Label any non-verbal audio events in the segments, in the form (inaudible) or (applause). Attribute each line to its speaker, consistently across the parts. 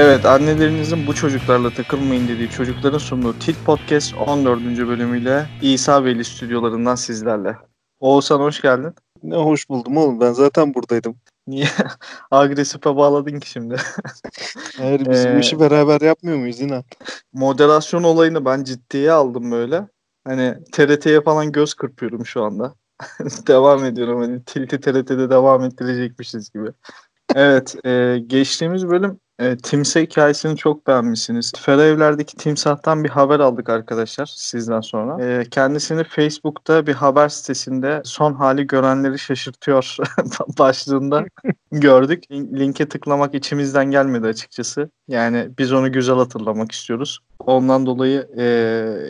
Speaker 1: Evet, annelerinizin bu çocuklarla takılmayın dediği çocukların sunduğu Tilt Podcast 14. bölümüyle İsa Veli stüdyolarından sizlerle. Oğuzhan hoş geldin.
Speaker 2: Ne hoş buldum oğlum. Ben zaten buradaydım.
Speaker 1: Niye (laughs) agresife bağladın ki şimdi? (laughs)
Speaker 2: Hayır biz bu
Speaker 1: Ee,
Speaker 2: işi beraber yapmıyor muyuz İnan?
Speaker 1: Moderasyon olayını ben ciddiye aldım böyle. Hani TRT'ye falan göz kırpıyorum şu anda. (laughs) devam ediyorum hani Tilt'i TRT'de devam ettirecekmişiz gibi. Evet, e, geçtiğimiz bölüm e, timsah hikayesini çok beğenmişsiniz. Ferevler'deki timsahtan bir haber aldık arkadaşlar sizden sonra. E, kendisini Facebook'ta bir haber sitesinde son hali görenleri şaşırtıyor (laughs) başlığında (laughs) gördük. Lin- Linke tıklamak içimizden gelmedi açıkçası. Yani biz onu güzel hatırlamak istiyoruz. Ondan dolayı e,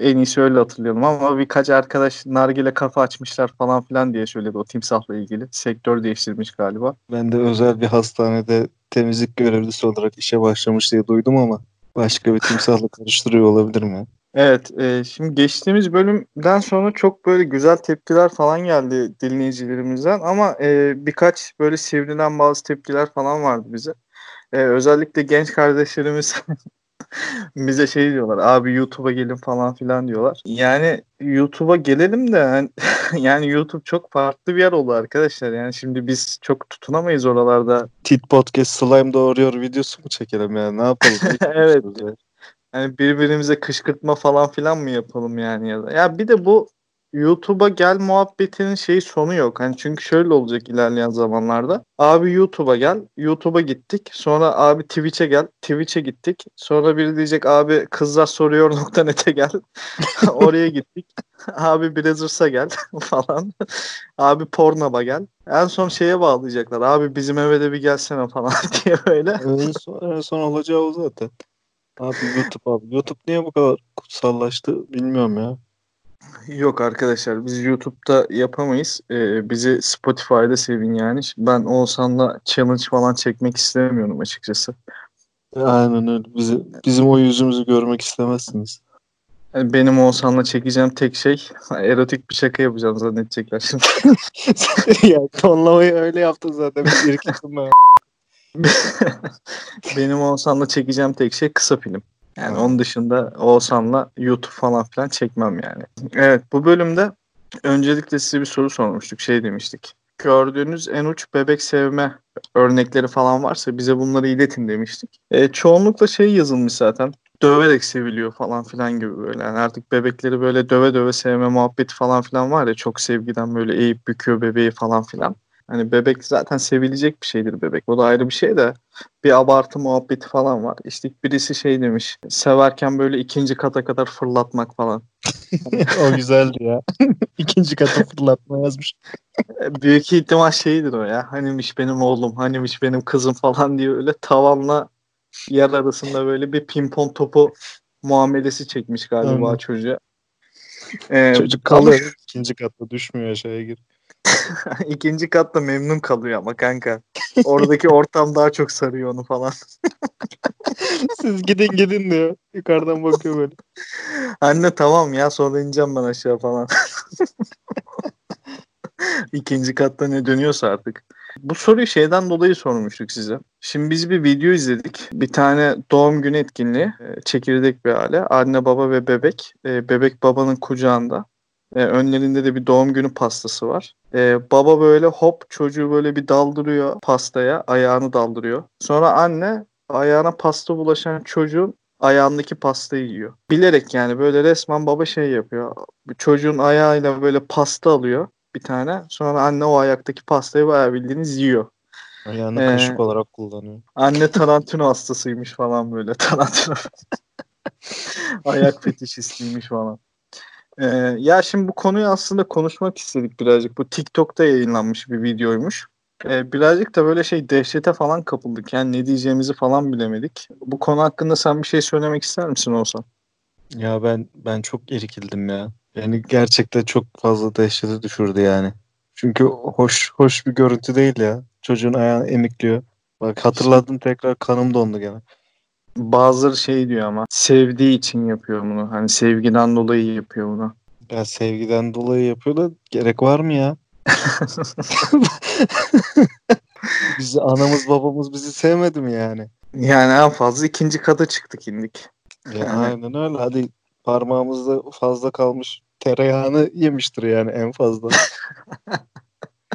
Speaker 1: en iyisi öyle hatırlayalım ama birkaç arkadaş nargile kafa açmışlar falan filan diye söyledi o timsahla ilgili. Sektör değiştirmiş galiba.
Speaker 2: Ben de özel bir hastanede temizlik görevlisi olarak işe başlamış diye duydum ama başka bir timsahla (laughs) karıştırıyor olabilir mi?
Speaker 1: Evet, e, şimdi geçtiğimiz bölümden sonra çok böyle güzel tepkiler falan geldi dinleyicilerimizden ama e, birkaç böyle sivrilen bazı tepkiler falan vardı bize. E, özellikle genç kardeşlerimiz (laughs) bize şey diyorlar, abi YouTube'a gelin falan filan diyorlar. Yani YouTube'a gelelim de hani- (laughs) yani YouTube çok farklı bir yer oldu arkadaşlar. Yani şimdi biz çok tutunamayız oralarda.
Speaker 2: Tit Podcast Slime doğuruyor videosu mu çekelim ya? Ne yapalım? (laughs)
Speaker 1: Evet. Yani birbirimize kışkırtma falan filan mı yapalım yani ya da. Ya bir de bu YouTube'a gel muhabbetinin şeyi sonu yok. Hani çünkü şöyle olacak ilerleyen zamanlarda. Abi YouTube'a gel. YouTube'a gittik. Sonra abi Twitch'e gel. Twitch'e gittik. Sonra biri diyecek abi kızlar soruyor nokta.net'e gel. (laughs) Oraya gittik. Abi Brazzers'a gel (laughs) falan. Abi Pornhub'a gel. En son şeye bağlayacaklar. Abi bizim eve de bir gelsene (laughs) falan diye böyle.
Speaker 2: En son, en son olacağı o zaten. Abi YouTube abi. YouTube niye bu kadar kutsallaştı bilmiyorum ya.
Speaker 1: Yok arkadaşlar biz YouTube'da yapamayız. Ee, bizi Spotify'da sevin yani. Ben Oğuzhan'la challenge falan çekmek istemiyorum açıkçası.
Speaker 2: Aynen öyle. Bizi, bizim o yüzümüzü görmek istemezsiniz.
Speaker 1: Yani benim Oğuzhan'la çekeceğim tek şey erotik bir şaka yapacağım zannedecekler şimdi. (laughs) (laughs)
Speaker 2: ya tonlamayı öyle yaptın zaten. Bir ben. (laughs)
Speaker 1: benim Oğuzhan'la çekeceğim tek şey kısa film. Yani
Speaker 2: Ha.
Speaker 1: onun dışında Oğuzhan'la YouTube falan filan çekmem yani. Evet bu bölümde öncelikle size bir soru sormuştuk. Şey demiştik. Gördüğünüz en uç bebek sevme örnekleri falan varsa bize bunları iletin demiştik. E, çoğunlukla şey yazılmış zaten. Döverek seviliyor falan filan gibi böyle. Yani artık bebekleri böyle döve döve sevme muhabbeti falan filan var ya çok sevgiden böyle eğip büküyor bebeği falan filan. Hani bebek zaten sevilecek bir şeydir bebek. O da ayrı bir şey de bir abartı muhabbeti falan var. İşte birisi şey demiş. Severken böyle ikinci kata kadar fırlatmak falan. (laughs)
Speaker 2: o güzeldi ya. (laughs) İkinci kata fırlatma yazmış.
Speaker 1: E, Büyük ihtimal şeydir o ya. Hanimiş benim oğlum, hanimiş benim kızım falan diye öyle tavanla yer arasında böyle bir pimpon topu muamelesi çekmiş galiba
Speaker 2: Aynen.
Speaker 1: çocuğa. Ee,
Speaker 2: Çocuk kalıyor. İkinci katta düşmüyor aşağıya gir. (laughs)
Speaker 1: ikinci katta memnun kalıyor ama kanka. Oradaki ortam daha çok sarıyor onu falan. (laughs)
Speaker 2: Siz gidin gidin diyor. Yukarıdan bakıyor böyle. (laughs)
Speaker 1: Anne tamam ya sonra ineceğim ben aşağı falan. İkinci katta ne dönüyorsa artık. Bu soruyu şeyden dolayı sormuştuk size. Şimdi biz bir video izledik. Bir tane doğum günü etkinliği. e, Çekirdek bir aile. Anne baba ve bebek. E, Bebek babanın kucağında. E, önlerinde de bir doğum günü pastası var. E, baba böyle hop çocuğu böyle bir daldırıyor pastaya. Ayağını daldırıyor. Sonra anne ayağına pasta bulaşan çocuğun ayağındaki pastayı yiyor. Bilerek yani böyle resmen baba şey yapıyor. Çocuğun ayağıyla böyle pasta alıyor bir tane. Sonra anne o ayaktaki pastayı bayağı bildiğiniz yiyor.
Speaker 2: Ayağını
Speaker 1: Ee,
Speaker 2: kaşık olarak kullanıyor.
Speaker 1: Anne Tarantino hastasıymış falan böyle. Tarantino. (laughs) Ayak fetişistiymiş falan. Ee, ya şimdi bu konuyu aslında konuşmak istedik birazcık. Bu TikTok'ta yayınlanmış bir videoymuş. Ee, birazcık da böyle şey dehşete falan kapıldık. Yani ne diyeceğimizi falan bilemedik. Bu konu hakkında sen bir şey söylemek ister misin olsan?
Speaker 2: Ya ben ben çok irkildim ya. Yani gerçekten çok fazla dehşete düşürdü yani. Çünkü hoş hoş bir görüntü değil ya. Çocuğun ayağını emikliyor. Bak hatırladım tekrar kanım dondu gene.
Speaker 1: Bazıları şey diyor ama sevdiği için yapıyor bunu. Hani sevgiden dolayı yapıyor bunu.
Speaker 2: Ya sevgiden dolayı yapıyor da gerek var mı ya? (laughs) Bizi anamız babamız bizi sevmedi mi yani?
Speaker 1: Yani en fazla ikinci kata çıktık indik.
Speaker 2: Ya aynen öyle. Hadi parmağımızda fazla kalmış tereyağını yemiştir yani en fazla. (laughs)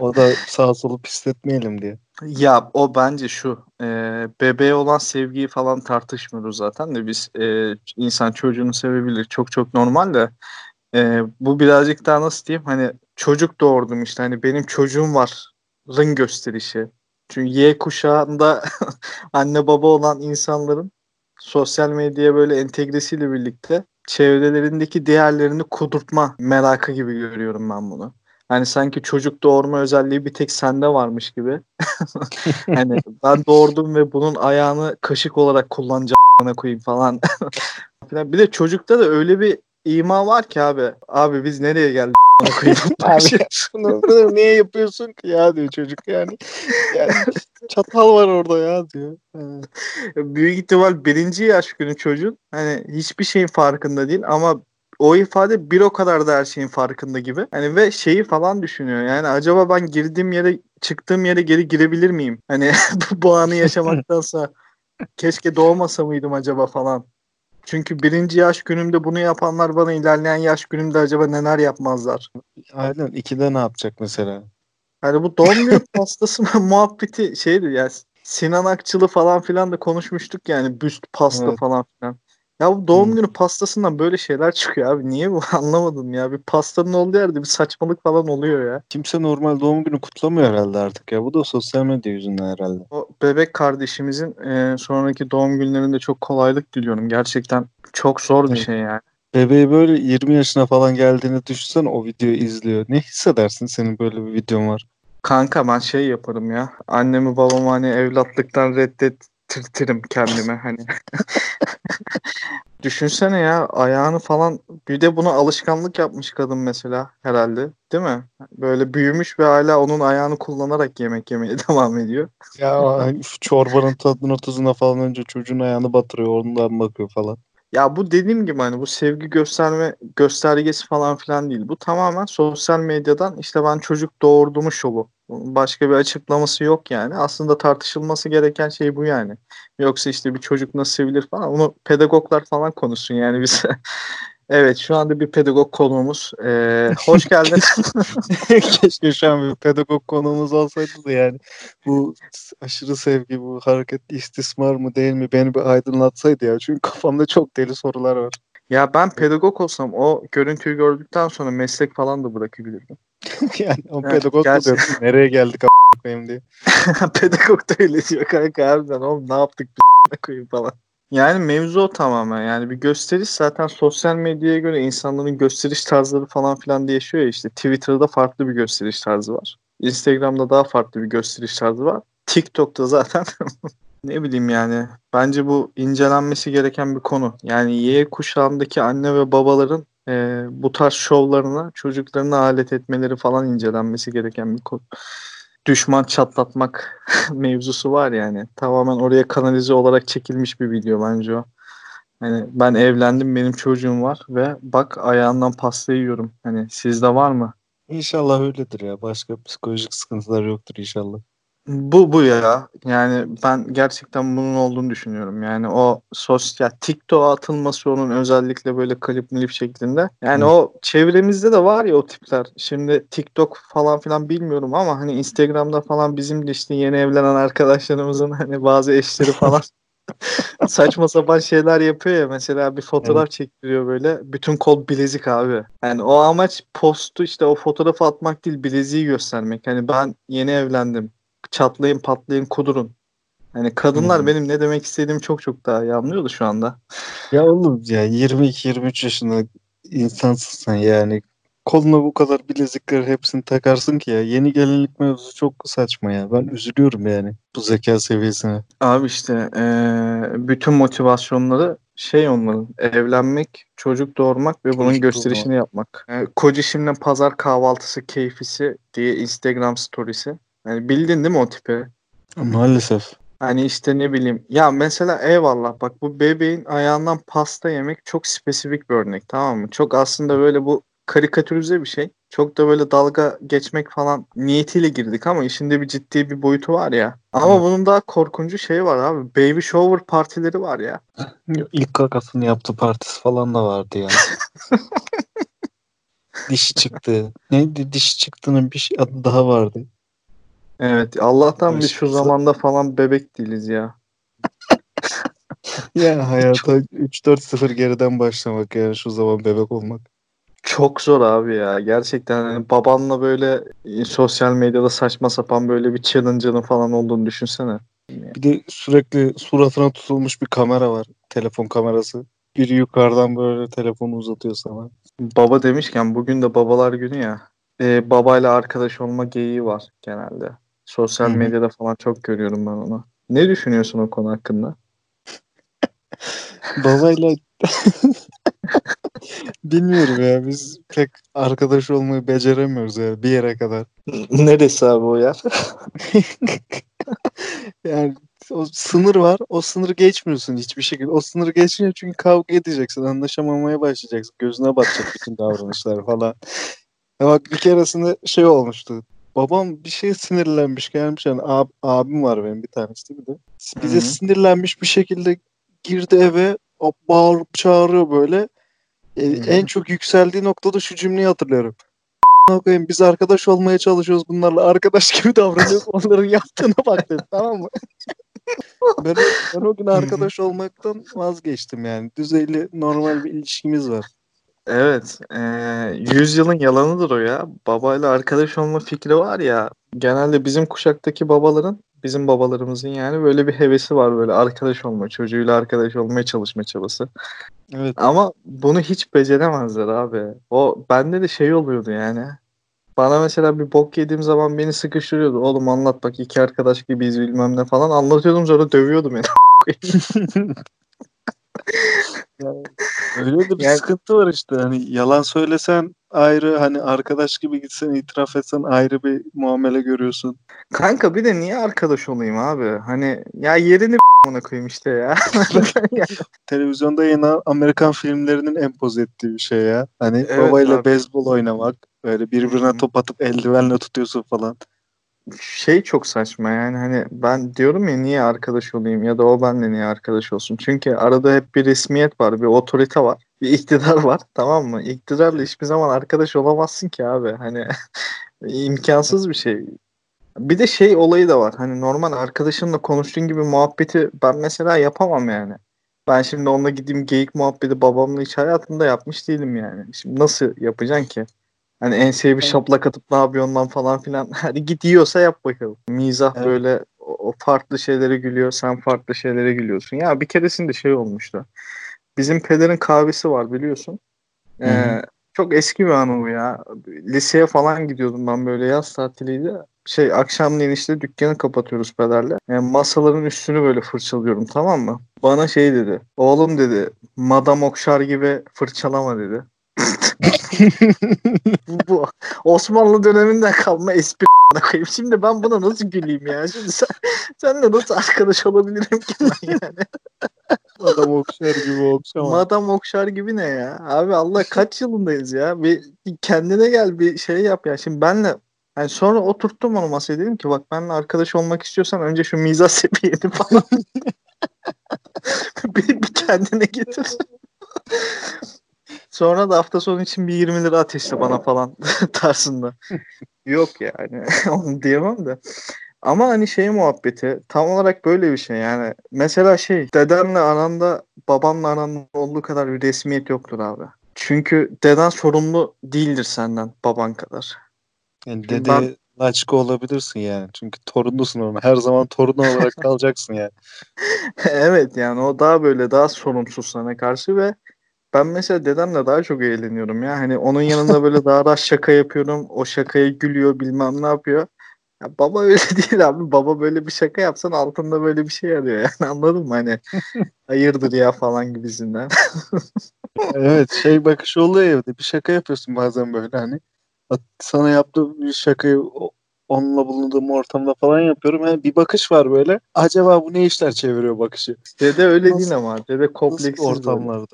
Speaker 2: o da sağ solu pisletmeyelim diye.
Speaker 1: Ya o bence şu e, bebeğe olan sevgiyi falan tartışmıyoruz zaten de biz e, insan çocuğunu sevebilir çok çok normal de e, bu birazcık daha nasıl diyeyim hani çocuk doğurdum işte hani benim çocuğum varın gösterişi. Çünkü Y kuşağında (laughs) anne baba olan insanların sosyal medyaya böyle entegresiyle birlikte çevrelerindeki değerlerini kudurtma merakı gibi görüyorum ben bunu. Hani sanki çocuk doğurma özelliği bir tek sende varmış gibi. (laughs) hani ben doğurdum ve bunun ayağını kaşık olarak kullanacağım koyayım (laughs) falan. bir de çocukta da öyle bir ima var ki abi. Abi biz nereye geldik? (laughs)
Speaker 2: abi bunu, bunu niye yapıyorsun ki ya diyor çocuk yani. yani çatal var orada ya diyor.
Speaker 1: Büyük ihtimal birinci yaş günü çocuğun hani hiçbir şeyin farkında değil ama o ifade bir o kadar da her şeyin farkında gibi. Hani ve şeyi falan düşünüyor. Yani acaba ben girdiğim yere çıktığım yere geri girebilir miyim? Hani (laughs) bu anı yaşamaktansa (laughs) keşke doğmasa mıydım acaba falan. Çünkü birinci yaş günümde bunu yapanlar bana ilerleyen yaş günümde acaba neler yapmazlar?
Speaker 2: Aynen. ikide ne yapacak mesela?
Speaker 1: Hani bu doğum günü (laughs) pastası muhabbeti şeydi ya Sinan Akçılı falan filan da konuşmuştuk yani büst pasta evet. falan filan. Ya bu doğum hmm. günü pastasından böyle şeyler çıkıyor abi. Niye bu (laughs) anlamadım ya. Bir pastanın olduğu yerde bir saçmalık falan oluyor ya.
Speaker 2: Kimse normal doğum günü kutlamıyor herhalde artık ya. Bu da sosyal medya yüzünden herhalde.
Speaker 1: O bebek kardeşimizin e, sonraki doğum günlerinde çok kolaylık diliyorum. Gerçekten çok zor bir şey yani.
Speaker 2: Bebeği böyle 20 yaşına falan geldiğini düşünsen o videoyu izliyor. Ne hissedersin senin böyle bir videon var?
Speaker 1: Kanka ben şey yaparım ya. Annemi babamı hani evlatlıktan reddettirtirim kendime hani. (laughs) Düşünsene ya ayağını falan bir de buna alışkanlık yapmış kadın mesela herhalde değil mi? Böyle büyümüş ve hala onun ayağını kullanarak yemek yemeye (laughs) devam ediyor.
Speaker 2: Ya çorbanın tadına tuzuna falan önce çocuğun ayağını batırıyor ondan bakıyor falan.
Speaker 1: Ya bu dediğim gibi hani bu sevgi gösterme göstergesi falan filan değil. Bu tamamen sosyal medyadan işte ben çocuk doğurdumu şovu. Başka bir açıklaması yok yani. Aslında tartışılması gereken şey bu yani. Yoksa işte bir çocuk nasıl sevilir falan. Onu pedagoglar falan konuşsun yani biz. (laughs) evet şu anda bir pedagog konuğumuz. Ee, hoş geldin. (laughs)
Speaker 2: Keşke şu an bir pedagog konuğumuz olsaydı da yani. Bu aşırı sevgi, bu hareketli istismar mı değil mi beni bir aydınlatsaydı ya. Çünkü kafamda çok deli sorular var.
Speaker 1: Ya ben pedagog olsam o görüntüyü gördükten sonra meslek falan da bırakabilirdim. (laughs)
Speaker 2: yani o yani, pedagog gerçekten... diyorsun? Nereye geldik a** koyayım diye. (laughs)
Speaker 1: pedagog da öyle diyor kanka harbiden oğlum ne yaptık bir koyayım falan. Yani mevzu o tamamen yani bir gösteriş zaten sosyal medyaya göre insanların gösteriş tarzları falan filan değişiyor ya işte Twitter'da farklı bir gösteriş tarzı var. Instagram'da daha farklı bir gösteriş tarzı var. TikTok'ta zaten (laughs) ne bileyim yani bence bu incelenmesi gereken bir konu. Yani Y kuşağındaki anne ve babaların e, bu tarz şovlarına çocuklarını alet etmeleri falan incelenmesi gereken bir konu. Düşman çatlatmak (laughs) mevzusu var yani. Tamamen oraya kanalize olarak çekilmiş bir video bence o. Hani ben evlendim benim çocuğum var ve bak ayağından pasta yiyorum. Hani sizde var mı?
Speaker 2: İnşallah öyledir ya. Başka psikolojik sıkıntılar yoktur inşallah.
Speaker 1: Bu bu ya. Yani ben gerçekten bunun olduğunu düşünüyorum. Yani o sosyal TikTok'a atılması onun özellikle böyle klip milip şeklinde. Yani Hı. o çevremizde de var ya o tipler. Şimdi TikTok falan filan bilmiyorum ama hani Instagram'da falan bizim de işte yeni evlenen arkadaşlarımızın hani bazı eşleri falan (laughs) saçma sapan şeyler yapıyor ya. Mesela bir fotoğraf evet. çektiriyor böyle. Bütün kol bilezik abi. Yani o amaç postu işte o fotoğrafı atmak değil bileziği göstermek. Hani ben yeni evlendim çatlayın patlayın kudurun. Yani kadınlar hmm. benim ne demek istediğimi çok çok daha iyi anlıyordu şu anda.
Speaker 2: Ya oğlum ya 22-23 yaşında insansın sen yani. Koluna bu kadar bilezikleri hepsini takarsın ki ya. Yeni gelinlik mevzusu çok saçma ya. Ben üzülüyorum yani bu zeka seviyesine.
Speaker 1: Abi işte ee, bütün motivasyonları şey onların evlenmek, çocuk doğurmak ve çocuk bunun gösterişini doğurmak. yapmak. E, Kocişimle pazar kahvaltısı keyfisi diye Instagram storiesi. Yani bildin değil mi o tipi?
Speaker 2: Maalesef.
Speaker 1: Hani işte ne bileyim. Ya mesela eyvallah bak bu bebeğin ayağından pasta yemek çok spesifik bir örnek tamam mı? Çok aslında böyle bu karikatürize bir şey. Çok da böyle dalga geçmek falan niyetiyle girdik ama işinde bir ciddi bir boyutu var ya. Ama
Speaker 2: Hı.
Speaker 1: bunun daha korkuncu şeyi var abi. Baby shower partileri var ya. (laughs)
Speaker 2: İlk kakasını yaptı partisi falan da vardı ya. (laughs) dişi çıktı. Neydi dişi çıktığının bir şey adı daha vardı.
Speaker 1: Evet Allah'tan biz şu zamanda falan bebek değiliz ya. (laughs)
Speaker 2: Ya hayata 3-4-0 geriden başlamak yani şu zaman bebek olmak.
Speaker 1: Çok zor abi ya. Gerçekten hani babanla böyle e, sosyal medyada saçma sapan böyle bir challenge'ının falan olduğunu düşünsene.
Speaker 2: Bir de sürekli suratına tutulmuş bir kamera var. Telefon kamerası. Biri yukarıdan böyle telefonu uzatıyor sana.
Speaker 1: Baba demişken bugün de babalar günü ya. E, babayla arkadaş olma geyiği var genelde. Sosyal
Speaker 2: Hı hı.
Speaker 1: medyada falan çok görüyorum ben onu. Ne düşünüyorsun o konu hakkında? (laughs)
Speaker 2: Babayla (laughs) bilmiyorum ya biz pek arkadaş olmayı beceremiyoruz ya bir yere kadar. (laughs)
Speaker 1: Neresi abi o yer?
Speaker 2: Yani o sınır var. O sınırı geçmiyorsun hiçbir şekilde. O sınırı geçmiyor çünkü kavga edeceksin. Anlaşamamaya başlayacaksın. Gözüne batacak bütün davranışlar falan. Ya bak bir keresinde şey olmuştu. Babam bir şey sinirlenmiş gelmiş. Yani ab, abim var benim bir tanesi bir de. Bize
Speaker 1: Hı.
Speaker 2: sinirlenmiş bir şekilde girdi eve. Bağırıp çağırıyor böyle. E, en çok yükseldiği noktada şu cümleyi hatırlıyorum. "A**ına koyayım, biz arkadaş olmaya çalışıyoruz bunlarla. Arkadaş gibi davranıyoruz. (laughs) Onların yaptığına bak dedi. Tamam mı? (laughs) ben, ben o gün arkadaş olmaktan vazgeçtim yani. Düzeyli normal bir ilişkimiz var.
Speaker 1: Evet. E, yüzyılın yalanıdır o ya. Babayla arkadaş olma fikri var ya. Genelde bizim kuşaktaki babaların bizim babalarımızın yani böyle bir hevesi var böyle arkadaş olma, çocuğuyla arkadaş olmaya çalışma çabası.
Speaker 2: Evet.
Speaker 1: Ama bunu hiç beceremezler abi. O bende de şey oluyordu yani. Bana mesela bir bok yediğim zaman beni sıkıştırıyordu. Oğlum anlat bak iki arkadaş gibiyiz bilmem ne falan. Anlatıyordum sonra dövüyordum yani. (laughs)
Speaker 2: Yani öyle de bir
Speaker 1: Yani-
Speaker 2: sıkıntı var işte. Hani yalan söylesen ayrı, hani arkadaş gibi gitsen itiraf etsen ayrı bir muamele görüyorsun.
Speaker 1: Kanka bir de niye arkadaş olayım abi? Hani ya yerini ona koyayım işte (laughs) ya.
Speaker 2: Televizyonda yayınlanan Amerikan filmlerinin empoze ettiği bir şey ya. Hani
Speaker 1: Evet
Speaker 2: babayla
Speaker 1: abi.
Speaker 2: beyzbol oynamak, böyle birbirine top atıp eldivenle tutuyorsun falan.
Speaker 1: Şey çok saçma yani hani ben diyorum ya niye arkadaş olayım ya da o benimle niye arkadaş olsun. Çünkü arada hep bir resmiyet var, bir otorite var, bir iktidar var tamam mı? İktidarla hiçbir zaman arkadaş olamazsın ki abi. Hani (laughs) imkansız bir şey. Bir de şey olayı da var. Hani normal arkadaşınla konuştuğun gibi muhabbeti ben mesela yapamam yani. Ben şimdi onunla gideyim geyik muhabbeti babamla hiç hayatımda yapmış değilim yani. Şimdi nasıl yapacaksın ki? Hani enseye bir şaplak atıp ne yapıyorsun lan falan filan. (laughs) Hadi git yiyorsa yap bakalım. Mizah
Speaker 2: Evet.
Speaker 1: böyle o o farklı şeylere gülüyor. Sen farklı şeylere gülüyorsun. Ya bir keresinde şey olmuştu. Bizim pederin kahvesi var biliyorsun. Ee, çok eski bir anı bu ya. Liseye falan gidiyordum ben böyle yaz tatiliydi. Şey akşamleyin işte dükkanı kapatıyoruz pederle. Yani masaların üstünü böyle fırçalıyorum tamam mı? Bana şey dedi. Oğlum dedi Madame Okşar gibi fırçalama dedi. Bu, Osmanlı döneminden kalma espri koyayım. Şimdi ben buna nasıl güleyim ya? Şimdi sen, senle nasıl arkadaş olabilirim ki ben yani?
Speaker 2: Adam okşar gibi okşama.
Speaker 1: Madam Okşar gibi ne ya? Abi Allah kaç yılındayız ya? Bir, kendine gel bir şey yap ya. Şimdi benle yani sonra oturttum onu masaya dedim ki bak benimle arkadaş olmak istiyorsan önce şu mizah seviyeni falan (laughs) bir, bir kendine getir. Sonra da hafta sonu için bir 20 lira ateşle bana falan (laughs) tarzında. Yok yani (laughs) onu diyemem de. Ama hani şey muhabbeti tam olarak böyle bir şey yani. Mesela şey dedemle aranda babamla aranda olduğu kadar bir resmiyet yoktur abi. Çünkü deden sorumlu değildir senden baban kadar.
Speaker 2: Yani
Speaker 1: Ben-
Speaker 2: dede laçka olabilirsin yani. Çünkü torunlusun ona. Her zaman torun olarak (laughs) kalacaksın yani.
Speaker 1: evet yani o daha böyle daha sorumsuz sana karşı ve ben mesela dedemle daha çok eğleniyorum ya. Hani onun yanında böyle daha rahat şaka yapıyorum. O şakaya gülüyor bilmem ne yapıyor. Ya baba öyle (laughs) değil abi. Baba böyle bir şaka yapsan altında böyle bir şey arıyor yani (laughs) anladın mı? Hani (laughs) hayırdır ya falan gibisinden.
Speaker 2: Evet şey bakışı oluyor evde. Bir şaka yapıyorsun bazen böyle hani. Sana yaptığı bir şakayı onunla bulunduğum ortamda falan yapıyorum. Yani bir bakış var böyle. Acaba bu ne işler çeviriyor bakışı.
Speaker 1: Dede öyle
Speaker 2: Nasıl-
Speaker 1: değil ama. Dede kompleksiz böyle.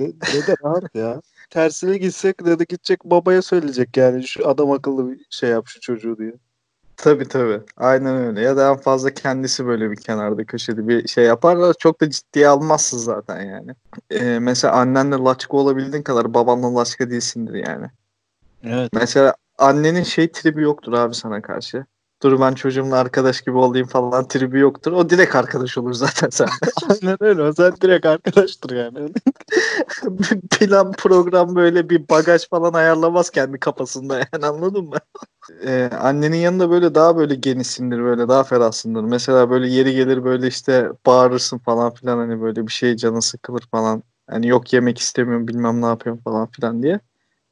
Speaker 2: De- dede rahat ya. tersine gitsek dedi gidecek babaya söyleyecek yani şu adam akıllı bir şey yap şu çocuğu diye.
Speaker 1: Tabii tabii. Aynen öyle. Ya da en fazla kendisi böyle bir kenarda köşede bir şey yapar da çok da ciddiye almazsın zaten yani. Ee, mesela annenle laçka olabildiğin kadar babanla laçka değilsindir yani.
Speaker 2: Evet.
Speaker 1: Mesela annenin şey tribi yoktur abi sana karşı. Dur ben çocuğumla arkadaş gibi olayım falan tribi yoktur. O direkt arkadaş olur zaten sen. (laughs)
Speaker 2: Aynen öyle. O sen direkt arkadaştır yani. (laughs)
Speaker 1: Plan program böyle bir bagaj falan ayarlamaz kendi kafasında yani anladın mı? Ee, annenin yanında böyle daha böyle genişsindir böyle daha ferahsındır. Mesela böyle yeri gelir böyle işte bağırırsın falan filan hani böyle bir şey canı sıkılır falan. Hani yok yemek istemiyorum bilmem ne yapıyorum falan filan diye.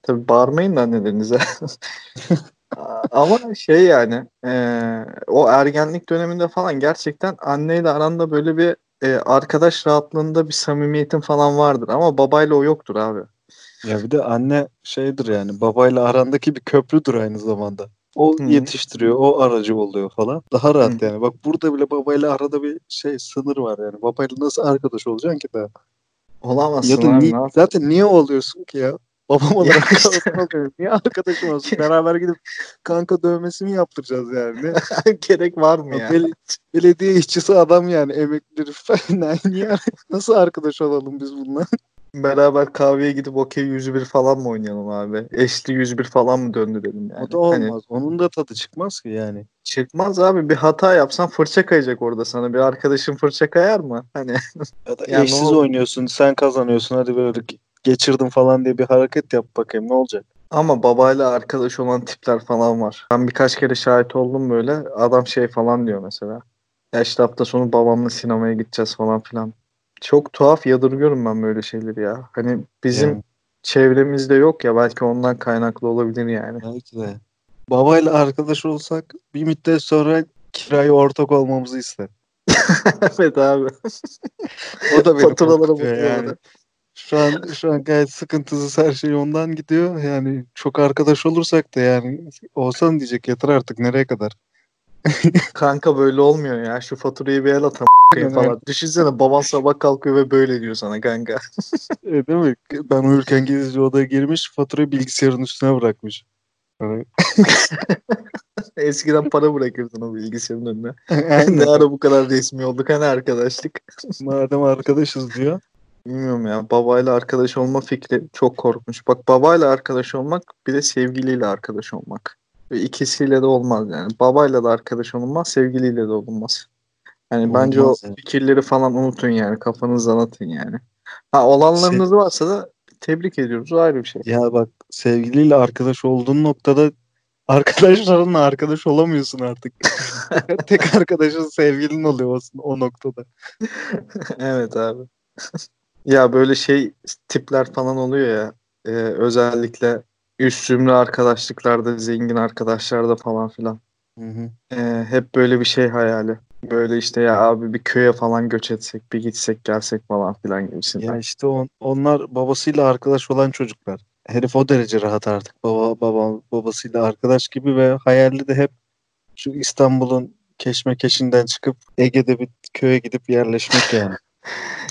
Speaker 1: Tabii bağırmayın da annelerinize. (laughs) Ama şey yani e, o ergenlik döneminde falan gerçekten anneyle aranda böyle bir e, arkadaş rahatlığında bir samimiyetin falan vardır. Ama babayla o yoktur abi.
Speaker 2: Ya bir de anne şeydir yani babayla arandaki bir köprüdür aynı zamanda. O
Speaker 1: Hı.
Speaker 2: yetiştiriyor, o aracı oluyor falan. Daha rahat
Speaker 1: Hı.
Speaker 2: yani. Bak burada bile babayla arada bir şey sınır var yani. Babayla nasıl arkadaş olacaksın ki daha?
Speaker 1: Olamazsın
Speaker 2: Ya da
Speaker 1: abi.
Speaker 2: ni- zaten niye oluyorsun ki ya? Babam olarak
Speaker 1: işte.
Speaker 2: kalkamıyorum. Niye arkadaşım olsun? Beraber gidip kanka dövmesi mi yaptıracağız yani? (laughs)
Speaker 1: Gerek var mı ya?
Speaker 2: Bel- belediye işçisi adam yani emekli herif. (laughs) niye nasıl arkadaş olalım biz bununla? (laughs)
Speaker 1: Beraber kahveye gidip okey 101 falan mı oynayalım abi? Eşli 101 falan mı döndürelim yani?
Speaker 2: o da
Speaker 1: Hani
Speaker 2: olmaz. Onun da tadı çıkmaz ki yani.
Speaker 1: çıkmaz abi bir hata yapsan fırça kayacak orada sana. Bir arkadaşın fırça kayar mı? Hani
Speaker 2: Ya da
Speaker 1: Ya ne
Speaker 2: eşsiz oynuyorsun, sen kazanıyorsun. Hadi böyle geçirdim falan diye bir hareket yap bakayım ne olacak?
Speaker 1: ama babayla arkadaş olan tipler falan var. Ben birkaç kere şahit oldum böyle. Adam şey falan diyor mesela. Ya işte hafta sonu babamla sinemaya gideceğiz falan filan. Çok tuhaf yadırgıyorum ben böyle şeyleri ya. Hani bizim
Speaker 2: Yani
Speaker 1: çevremizde yok ya belki ondan kaynaklı olabilir yani.
Speaker 2: belki de. Babayla arkadaş olsak bir müddet sonra kirayı ortak olmamızı ister. (laughs)
Speaker 1: evet abi.
Speaker 2: O da (laughs) beni
Speaker 1: Faturalara bakıyor
Speaker 2: yani. Şu an şu an gayet sıkıntısız her şey ondan gidiyor. Yani çok arkadaş olursak da yani olsan diyecek yeter artık nereye kadar? (laughs)
Speaker 1: Kanka böyle olmuyor ya. Şu faturayı bir el atam
Speaker 2: Aynen
Speaker 1: falan. Düşünsene baban sabah kalkıyor ve böyle diyor sana kanka.
Speaker 2: E, değil mi? Ben uyurken gizlice odaya girmiş faturayı bilgisayarın üstüne bırakmış. Hani- (laughs)
Speaker 1: Eskiden para bırakırdın o bilgisayarın önüne. (laughs) Ne ara bu kadar resmi olduk hani arkadaşlık.
Speaker 2: Madem arkadaşız diyor.
Speaker 1: Bilmiyorum ya. Babayla arkadaş olma fikri çok korkmuş. Bak babayla arkadaş olmak bir de sevgiliyle arkadaş olmak. İkisiyle de olmaz yani. Babayla da arkadaş olunmaz, sevgiliyle de olunmaz. Yani bence o
Speaker 2: Olmaz yani.
Speaker 1: fikirleri falan unutun yani. Kafanızdan atın yani. Ha olanlarınız varsa da tebrik ediyoruz. O ayrı bir şey.
Speaker 2: Ya bak sevgiliyle arkadaş olduğun noktada (laughs) arkadaşlarınla arkadaş olamıyorsun artık. (laughs) Tek arkadaşın sevgilin oluyor aslında o noktada.
Speaker 1: evet abi. (laughs) ya böyle şey tipler falan oluyor ya. Ee, özellikle üst zümre arkadaşlıklarda, zengin arkadaşlarda falan filan.
Speaker 2: Hı hı.
Speaker 1: Ee, hep böyle bir şey hayali. Böyle işte ya abi bir köye falan göç etsek, bir gitsek gelsek falan filan gibisinden.
Speaker 2: Ya işte on, onlar babasıyla arkadaş olan çocuklar. Herif o derece rahat artık. Baba, baba babasıyla arkadaş gibi ve hayali de hep şu İstanbul'un keşmekeşinden çıkıp Ege'de bir köye gidip yerleşmek yani.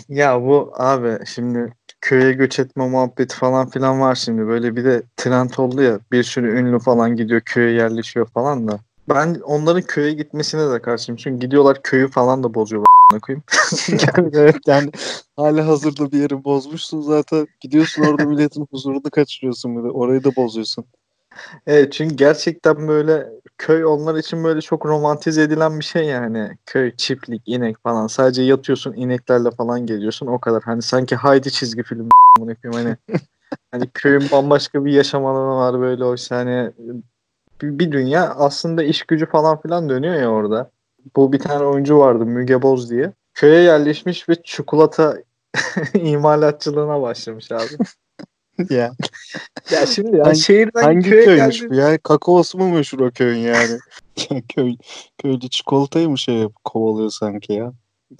Speaker 1: Ya bu abi şimdi köye göç etme muhabbeti falan filan var şimdi. Böyle bir de trend oldu ya. Bir sürü ünlü falan gidiyor köye yerleşiyor falan da. Ben onların köye gitmesine de karşıyım. Çünkü gidiyorlar köyü falan da bozuyorlar. koyayım. (laughs)
Speaker 2: evet yani hali hazırda bir yeri bozmuşsun zaten. Gidiyorsun orada milletin huzurunu kaçırıyorsun. Orayı da bozuyorsun.
Speaker 1: Evet çünkü gerçekten böyle köy onlar için böyle çok romantize edilen bir şey yani. Köy, çiftlik, inek falan. Sadece yatıyorsun ineklerle falan geliyorsun o kadar. Hani sanki Haydi çizgi film hani. (laughs) Hani köyün bambaşka bir yaşam alanı var böyle oysa hani bir, bir dünya aslında iş gücü falan filan dönüyor ya orada. Bu bir tane oyuncu vardı Müge Boz diye. Köye yerleşmiş ve çikolata (laughs) imalatçılığına başlamış abi. (laughs)
Speaker 2: ya
Speaker 1: Ya şimdi ya
Speaker 2: Hangi-
Speaker 1: şehirden
Speaker 2: hangi
Speaker 1: köye
Speaker 2: köymüş
Speaker 1: geldi-
Speaker 2: bu ya? Kakaosu mu meşhur o köyün yani? (laughs) Ya Köy, köylü çikolatayı mı şey kovalıyor sanki ya?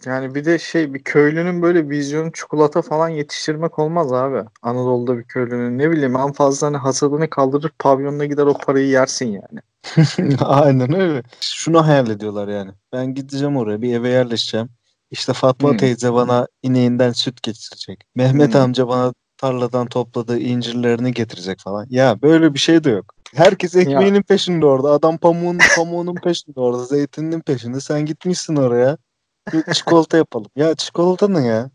Speaker 1: Yani bir de şey bir köylünün böyle vizyonu çikolata falan yetiştirmek olmaz abi. Anadolu'da bir köylünün ne bileyim en fazla hani hasadını kaldırır pavyonuna gider o parayı yersin yani. (laughs)
Speaker 2: Aynen öyle. Şunu hayal ediyorlar yani. Ben gideceğim oraya bir eve yerleşeceğim. İşte Fatma
Speaker 1: Hmm.
Speaker 2: teyze bana ineğinden süt getirecek. Mehmet
Speaker 1: Hmm.
Speaker 2: amca bana tarladan topladığı incirlerini getirecek falan. Ya böyle bir şey de yok. Herkes ekmeğinin peşinde orada. Adam pamuğun pamuğunun peşinde orada. Zeytininin peşinde. Sen gitmişsin oraya. Bir çikolata yapalım. Ya çikolata ne ya?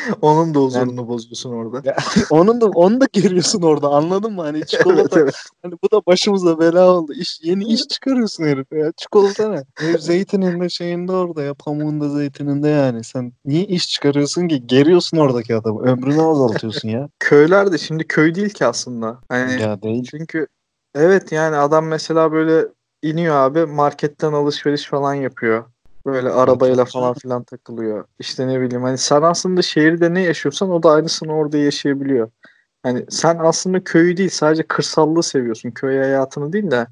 Speaker 2: (laughs)
Speaker 1: Onun da huzurunu bozuyorsun orada.
Speaker 2: Ya, (laughs) onun da onu da geriyorsun orada. Anladın mı? Hani (laughs) çikolata
Speaker 1: Evet, evet.
Speaker 2: hani bu da başımıza bela oldu. İş, yeni iş çıkarıyorsun herif ya. Çikolata ne? Herif zeytininde şeyinde orada ya. Pamuğunda zeytininde yani. Sen niye iş çıkarıyorsun ki? Geriyorsun oradaki adamı. Ömrünü azaltıyorsun ya.
Speaker 1: Köyler de şimdi köy değil ki aslında. Hani
Speaker 2: ya değil.
Speaker 1: çünkü evet yani adam mesela böyle iniyor abi marketten alışveriş falan yapıyor. Böyle arabayla falan filan takılıyor. İşte ne bileyim hani sen aslında şehirde ne yaşıyorsan o da aynısını orada yaşayabiliyor. Hani sen aslında köyü değil sadece kırsallığı seviyorsun. Köy hayatını değil de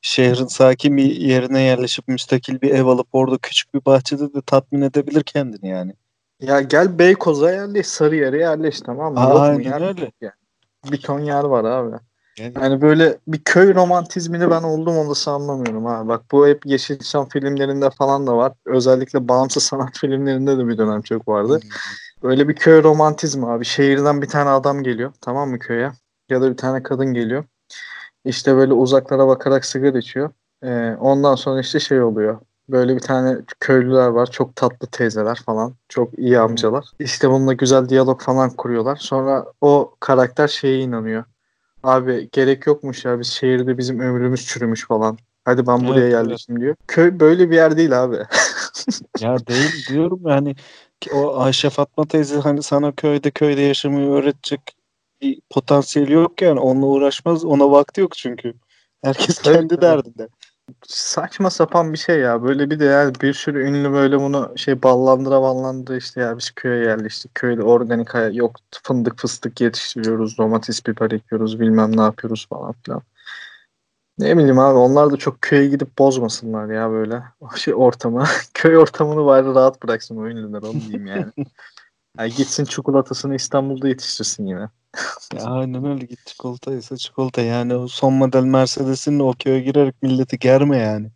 Speaker 2: Şehrin sakin bir yerine yerleşip müstakil bir ev alıp orada küçük bir bahçede de tatmin edebilir kendini yani.
Speaker 1: ya gel Beykoz'a yerleş, Sarıyer'e yerleş tamam mı?
Speaker 2: Aa,
Speaker 1: Yok
Speaker 2: aynen
Speaker 1: yer?
Speaker 2: öyle.
Speaker 1: Yani. Bir ton yer var abi.
Speaker 2: Yani
Speaker 1: Yani böyle bir köy romantizmini ben oldum olası anlamıyorum ha. Bak bu hep Yeşilçam filmlerinde falan da var. Özellikle bağımsız sanat filmlerinde de bir dönem çok vardı. Böyle bir köy romantizmi abi. Şehirden bir tane adam geliyor tamam mı köye? Ya da bir tane kadın geliyor. İşte böyle uzaklara bakarak sigara içiyor. Ee, ondan sonra işte şey oluyor. Böyle bir tane köylüler var. Çok tatlı teyzeler falan. Çok iyi amcalar. İşte bununla güzel diyalog falan kuruyorlar. Sonra o karakter şeye inanıyor. Abi gerek yokmuş ya biz şehirde bizim ömrümüz çürümüş falan. Hadi ben buraya
Speaker 2: Evet, evet.
Speaker 1: yerleştim diyor. Köy böyle bir yer değil abi. (laughs)
Speaker 2: Ya değil diyorum yani o Ayşe Fatma teyze hani sana köyde köyde yaşamayı öğretecek bir potansiyeli yok yani onunla uğraşmaz ona vakti yok çünkü. Herkes kendi
Speaker 1: tabii.
Speaker 2: derdinde.
Speaker 1: Saçma sapan bir şey ya. Böyle bir de yani bir sürü ünlü böyle bunu şey ballandıra ballandıra işte ya biz köye yerleştik. Köyde organik hayat yok fındık fıstık yetiştiriyoruz. Domates biber ekiyoruz bilmem ne yapıyoruz falan filan. Ne bileyim abi onlar da çok köye gidip bozmasınlar ya böyle. O (laughs) şey ortamı. (laughs) Köy ortamını bari rahat bıraksın o ünlüler onu diyeyim yani. (laughs) Yani gitsin çikolatasını İstanbul'da yetiştirsin yine.
Speaker 2: Ya aynen öyle git çikolata ise çikolata yani o son model Mercedes'in o köye girerek milleti germe yani.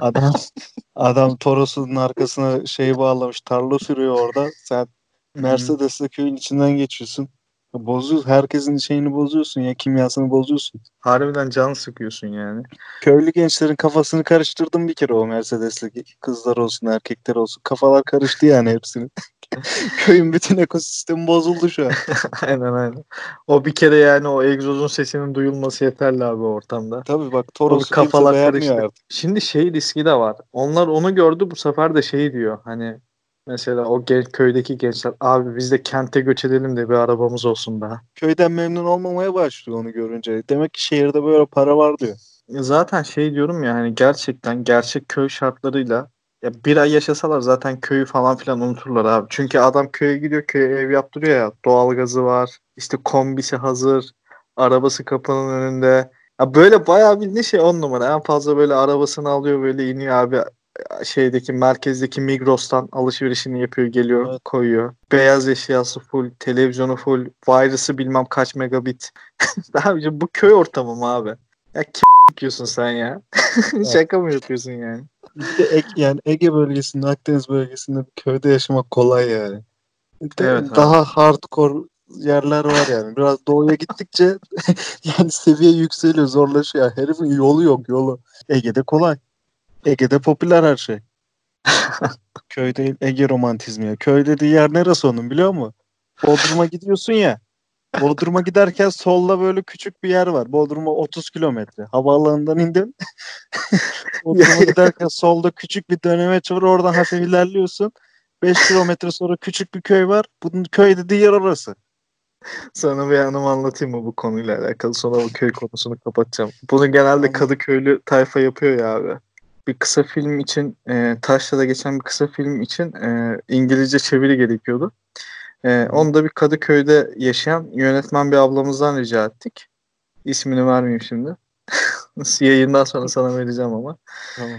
Speaker 2: Adam (laughs) adam Toros'un arkasına şey bağlamış tarla sürüyor orada sen Mercedes'le köyün içinden geçiyorsun. Bozuyorsun. Herkesin şeyini bozuyorsun ya kimyasını bozuyorsun.
Speaker 1: Harbiden can sıkıyorsun yani.
Speaker 2: Köylü gençlerin kafasını karıştırdım bir kere o Mercedes'li kızlar olsun erkekler olsun. Kafalar karıştı yani hepsinin. (laughs) Köyün bütün ekosistemi bozuldu şu an. (laughs)
Speaker 1: aynen aynen. O bir kere yani o egzozun sesinin duyulması yeterli abi ortamda.
Speaker 2: Tabii bak Toros'u
Speaker 1: kafalar karıştı.
Speaker 2: artık.
Speaker 1: Şimdi şey riski de var. Onlar onu gördü bu sefer de şey diyor. Hani mesela o gen- köydeki gençler abi biz de kente göç edelim de bir arabamız olsun daha.
Speaker 2: Köyden memnun olmamaya başlıyor onu görünce. Demek ki şehirde böyle para var diyor.
Speaker 1: Zaten şey diyorum ya hani gerçekten gerçek köy şartlarıyla ya bir ay yaşasalar zaten köyü falan filan unuturlar abi. Çünkü adam köye gidiyor köye ev yaptırıyor ya doğalgazı var işte kombisi hazır arabası kapının önünde. Ya böyle bayağı bir ne şey on numara en fazla böyle arabasını alıyor böyle iniyor abi şeydeki merkezdeki Migros'tan alışverişini yapıyor geliyor
Speaker 2: Evet.
Speaker 1: koyuyor. Beyaz eşyası full televizyonu full virus'ı bilmem kaç megabit. (laughs) Abicim bu köy ortamı mı abi? Ya kim sen ya? (laughs) Şaka mı yapıyorsun yani?
Speaker 2: De Ege, yani Ege bölgesinde, Akdeniz bölgesinde bir köyde yaşamak kolay yani.
Speaker 1: Evet abi.
Speaker 2: daha hardcore yerler var yani. Biraz doğuya gittikçe (laughs) yani seviye yükseliyor, zorlaşıyor. Herifin yolu yok, yolu. Ege'de kolay. Ege'de popüler her şey. (laughs) Köy değil, Ege romantizmi ya. Köy dediği yer neresi onun biliyor musun? Bodrum'a gidiyorsun ya. Bodrum'a giderken solda böyle küçük bir yer var. Bodrum'a 30 kilometre. Havaalanından indin. (laughs) Bodrum'a giderken solda küçük bir dönemeç var. Oradan hafif ilerliyorsun. 5 kilometre sonra küçük bir köy var. Bunun köy dediği yer orası.
Speaker 1: Sana bir anımı anlatayım mı bu konuyla alakalı? Sonra bu köy konusunu kapatacağım. Bunu genelde. Kadıköylü tayfa yapıyor ya abi. Bir kısa film için, e, Taşra'da geçen bir kısa film için e, İngilizce çeviri gerekiyordu. E, onu da bir Kadıköy'de yaşayan yönetmen bir ablamızdan rica ettik. İsmini vermeyeyim şimdi. (laughs) Yayından sonra sana vereceğim ama.
Speaker 2: Tamam.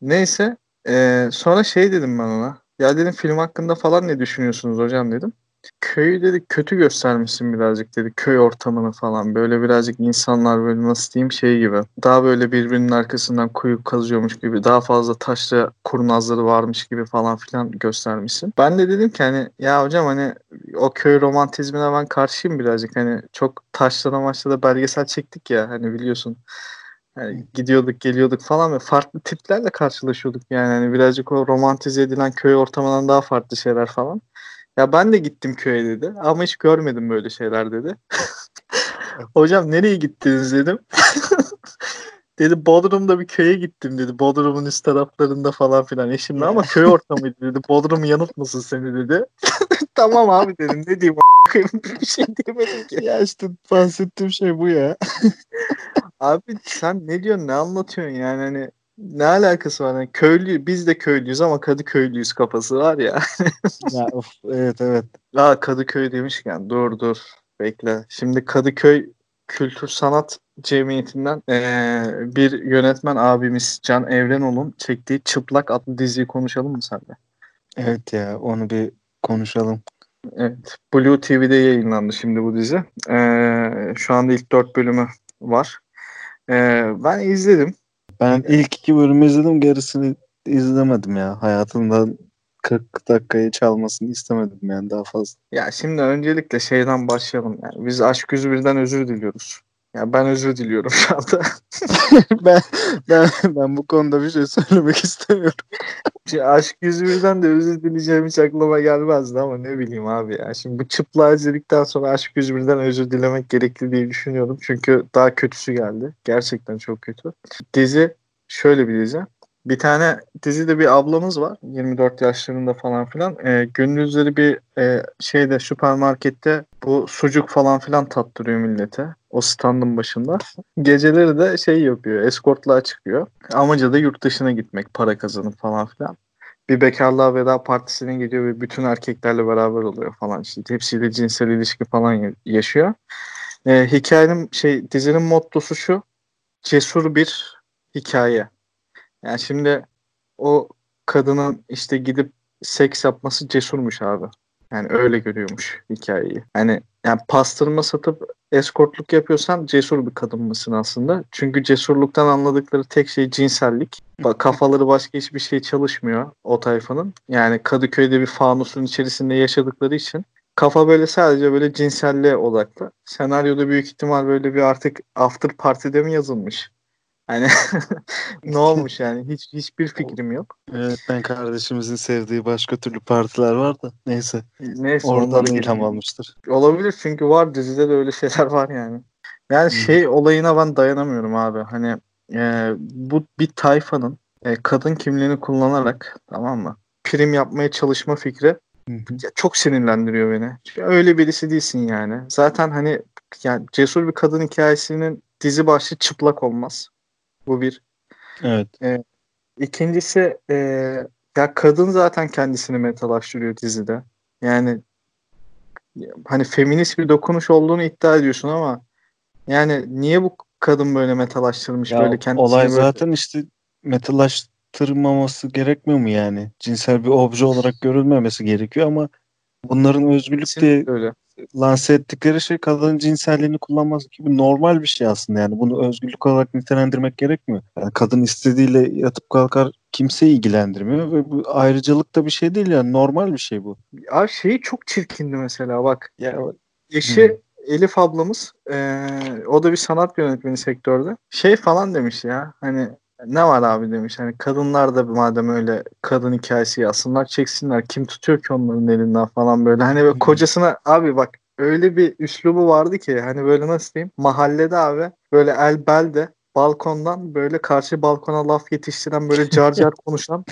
Speaker 1: Neyse. e, sonra şey dedim ben ona. Ya dedim film hakkında falan ne düşünüyorsunuz hocam dedim. Köyü dedi kötü göstermişsin birazcık dedi köy ortamını falan böyle birazcık insanlar böyle nasıl diyeyim şey gibi daha böyle birbirinin arkasından kuyu kazıyormuş gibi daha fazla taşla kurnazları varmış gibi falan filan göstermişsin. Ben de dedim ki hani ya hocam hani o köy romantizmine ben karşıyım birazcık hani çok taşlara maçta da belgesel çektik ya hani biliyorsun. Yani gidiyorduk geliyorduk falan ve farklı tiplerle karşılaşıyorduk yani hani birazcık o romantize edilen köy ortamından daha farklı şeyler falan. Ya ben de gittim köye dedi ama hiç görmedim böyle şeyler dedi. (laughs) Hocam nereye gittiniz dedim. (laughs) dedi Bodrum'da bir köye gittim dedi. Bodrum'un üst taraflarında falan filan eşimle ama köy ortamıydı dedi. Bodrum yanıltmasın seni dedi. (laughs) tamam abi dedim ne diyeyim bir şey diyemedim ki.
Speaker 2: Ya işte bahsettiğim şey bu ya.
Speaker 1: Abi sen ne diyorsun ne anlatıyorsun yani hani ne alakası var? Yani köylü biz de köylüyüz ama Kadıköylüyüz kafası var ya. (laughs)
Speaker 2: ya of, evet evet.
Speaker 1: Aa Kadıköy demişken dur dur bekle. Şimdi Kadıköy Kültür Sanat Cemiyeti'nden ee, bir yönetmen abimiz Can Evrenol'un çektiği Çıplak adlı diziyi konuşalım mı senle?
Speaker 2: Evet ya onu bir konuşalım.
Speaker 1: Evet. Blue TV'de yayınlandı şimdi bu dizi. Ee, şu anda ilk dört bölümü var. Ee, ben izledim.
Speaker 2: Ben ilk iki bölümü izledim gerisini izlemedim ya. Hayatımdan 40 dakikayı çalmasını istemedim yani daha fazla.
Speaker 1: Ya şimdi öncelikle şeyden başlayalım. Yani biz Aşk 101'den özür diliyoruz. Ya ben özür diliyorum şu anda. (laughs)
Speaker 2: ben, ben, ben bu konuda bir şey söylemek istemiyorum.
Speaker 1: Aşk 101'den de özür dileyeceğim hiç aklıma gelmezdi ama ne bileyim abi ya. Şimdi bu çıplığı izledikten sonra Aşk 101'den özür dilemek gerekli diye düşünüyorum. Çünkü daha kötüsü geldi. Gerçekten çok kötü. Dizi şöyle bir dizi. Bir tane dizide bir ablamız var. 24 yaşlarında falan filan. E, gündüzleri bir e, şeyde süpermarkette bu sucuk falan filan tattırıyor millete. O standın başında. Geceleri de şey yapıyor. Eskortluğa çıkıyor. Amacı da yurt dışına gitmek. Para kazanıp falan filan. Bir bekarlığa veda partisine gidiyor ve bütün erkeklerle beraber oluyor falan. İşte hepsiyle cinsel ilişki falan yaşıyor. E, hikayenin şey dizinin mottosu şu. Cesur bir hikaye. Yani şimdi o kadının işte gidip seks yapması cesurmuş abi. Yani öyle görüyormuş hikayeyi. Yani yani pastırma satıp eskortluk yapıyorsan cesur bir kadın mısın aslında? Çünkü cesurluktan anladıkları tek şey cinsellik. Kafaları başka hiçbir şey çalışmıyor o tayfanın. Yani Kadıköy'de bir fanusun içerisinde yaşadıkları için kafa böyle sadece böyle cinselliğe odaklı. Senaryoda büyük ihtimal böyle bir artık after party'de mi yazılmış? Hani (laughs) ne olmuş yani? Hiç hiçbir fikrim yok.
Speaker 2: Evet ben kardeşimizin sevdiği başka türlü partiler var da neyse.
Speaker 1: Neyse
Speaker 2: Oradan ilham almıştır.
Speaker 1: Olabilir çünkü var dizide de öyle şeyler var yani. Yani hmm. şey olayına ben dayanamıyorum abi. Hani e, bu bir tayfanın e, kadın kimliğini kullanarak tamam mı? Prim yapmaya çalışma fikri ya, çok sinirlendiriyor beni. Çünkü öyle birisi değilsin yani. Zaten hani yani cesur bir kadın hikayesinin dizi başlı çıplak olmaz. Bu bir.
Speaker 2: Evet.
Speaker 1: E, ikincisi e, ya kadın zaten kendisini metalaştırıyor dizide. Yani hani feminist bir dokunuş olduğunu iddia ediyorsun ama yani niye bu kadın böyle metalaştırmış
Speaker 2: ya,
Speaker 1: böyle kendisini
Speaker 2: olay
Speaker 1: böyle...
Speaker 2: zaten işte metalaştırmaması gerekmiyor mu yani? Cinsel bir obje olarak görülmemesi gerekiyor ama bunların özgürlük diye öyle lanse ettikleri şey kadının cinselliğini kullanması gibi normal bir şey aslında yani bunu özgürlük olarak nitelendirmek gerekmiyor. Yani kadın istediğiyle yatıp kalkar kimseyi ilgilendirmiyor ve bu ayrıcalık da bir şey değil yani normal bir şey bu.
Speaker 1: Abi şeyi çok çirkindi mesela bak. Ya, eşi hmm. Elif ablamız e, o da bir sanat yönetmeni sektörde. Şey falan demiş ya hani ne var abi demiş. Hani kadınlar da madem öyle kadın hikayesi yazsınlar çeksinler. Kim tutuyor ki onların elinden falan böyle. Hani böyle kocasına abi bak öyle bir üslubu vardı ki hani böyle nasıl diyeyim mahallede abi böyle el belde balkondan böyle karşı balkona laf yetiştiren böyle car car (laughs) konuşan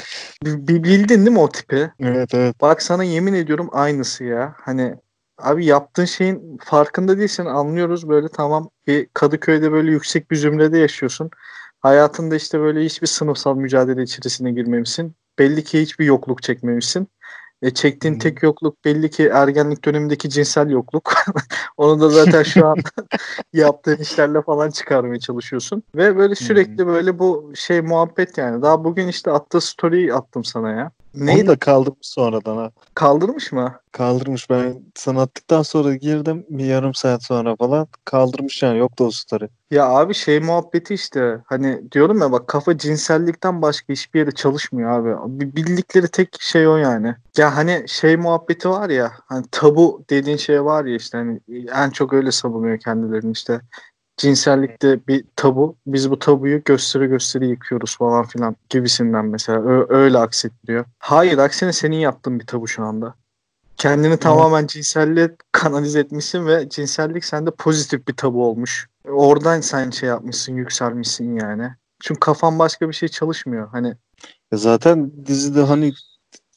Speaker 1: bir bildin değil mi o tipi?
Speaker 2: Evet evet.
Speaker 1: Bak sana yemin ediyorum aynısı ya. Hani abi yaptığın şeyin farkında değilsin anlıyoruz böyle tamam bir Kadıköy'de böyle yüksek bir zümrede yaşıyorsun. Hayatında işte böyle hiçbir sınıfsal mücadele içerisine girmemişsin. Belli ki hiçbir yokluk çekmemişsin. E, çektiğin hmm. tek yokluk belli ki ergenlik dönemindeki cinsel yokluk. (laughs) Onu da zaten şu an (laughs) yaptığın işlerle falan çıkarmaya çalışıyorsun. Ve böyle sürekli hmm. böyle bu şey muhabbet yani. Daha bugün işte attığı story attım sana ya. Neydi?
Speaker 2: Onu da kaldırmış sonradan ha.
Speaker 1: Kaldırmış mı?
Speaker 2: Kaldırmış ben sana attıktan sonra girdim bir yarım saat sonra falan kaldırmış yani yoktu o story.
Speaker 1: Ya abi şey muhabbeti işte hani diyorum ya bak kafa cinsellikten başka hiçbir yere çalışmıyor abi. Bildikleri tek şey o yani. Ya hani şey muhabbeti var ya hani tabu dediğin şey var ya işte hani en çok öyle savunuyor kendilerini işte. Cinsellikte bir tabu. Biz bu tabuyu gösteri gösteri yıkıyoruz falan filan gibisinden mesela. Ö- öyle aksetliyor. Hayır aksine senin yaptığın bir tabu şu anda. Kendini tamamen cinselliğe kanalize etmişsin ve cinsellik sende pozitif bir tabu olmuş. Oradan sen şey yapmışsın, yükselmişsin yani. Çünkü kafan başka bir şey çalışmıyor. Hani
Speaker 2: zaten dizide hani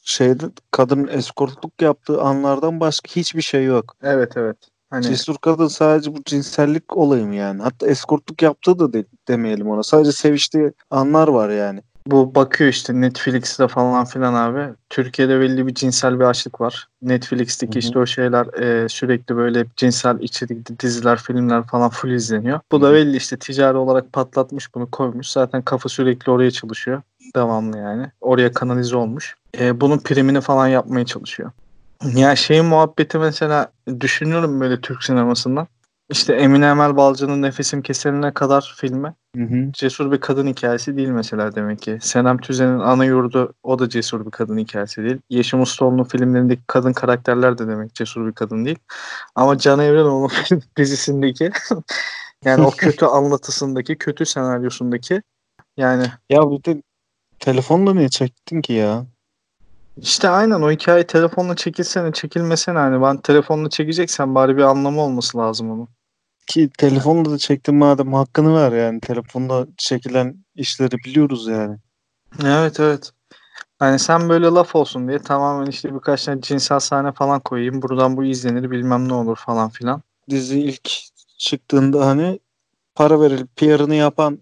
Speaker 2: şeyde kadının eskortluk yaptığı anlardan başka hiçbir şey yok.
Speaker 1: evet evet. Hani
Speaker 2: Cesur kadın sadece bu cinsellik olayı mı yani? Hatta eskortluk yaptığı da de, demeyelim ona. Sadece seviştiği anlar var yani.
Speaker 1: bu bakıyor işte Netflix'te falan filan abi. Türkiye'de belli bir cinsel bir açlık var. Netflix'teki
Speaker 2: Hı hı.
Speaker 1: işte o şeyler e, sürekli böyle cinsel içerikli diziler, filmler falan full izleniyor. Bu
Speaker 2: Hı
Speaker 1: da belli işte ticari olarak patlatmış bunu koymuş. Zaten kafa sürekli oraya çalışıyor. Devamlı yani. Oraya kanalize olmuş. E, bunun primini falan yapmaya çalışıyor. Ya şey muhabbeti mesela düşünüyorum böyle Türk sinemasından. İşte Emine Emel Balcı'nın Nefesim Kesilene kadar filmi
Speaker 2: Hı hı.
Speaker 1: cesur bir kadın hikayesi değil mesela demek ki. Senem Tüzen'in ana yurdu o da cesur bir kadın hikayesi değil. Yeşim Ustaoğlu'nun filmlerindeki kadın karakterler de demek cesur bir kadın değil. Ama Can Evrenoğlu (laughs) dizisindeki (laughs) yani o kötü (laughs) anlatısındaki, kötü senaryosundaki yani
Speaker 2: Ya bir de telefonla niye çektin ki ya?
Speaker 1: İşte aynen o hikaye telefonla çekilsene çekilmesene hani ben telefonla çekeceksen bari bir anlamı olması lazım onun.
Speaker 2: Ki telefonla da çektin madem hakkını ver yani. Telefonla çekilen işleri biliyoruz yani.
Speaker 1: Evet evet. Hani sen böyle laf olsun diye tamamen işte birkaç tane cinsel sahne falan koyayım. Buradan bu izlenir bilmem ne olur falan filan.
Speaker 2: Dizi ilk çıktığında hani para verilip PR'ını yapan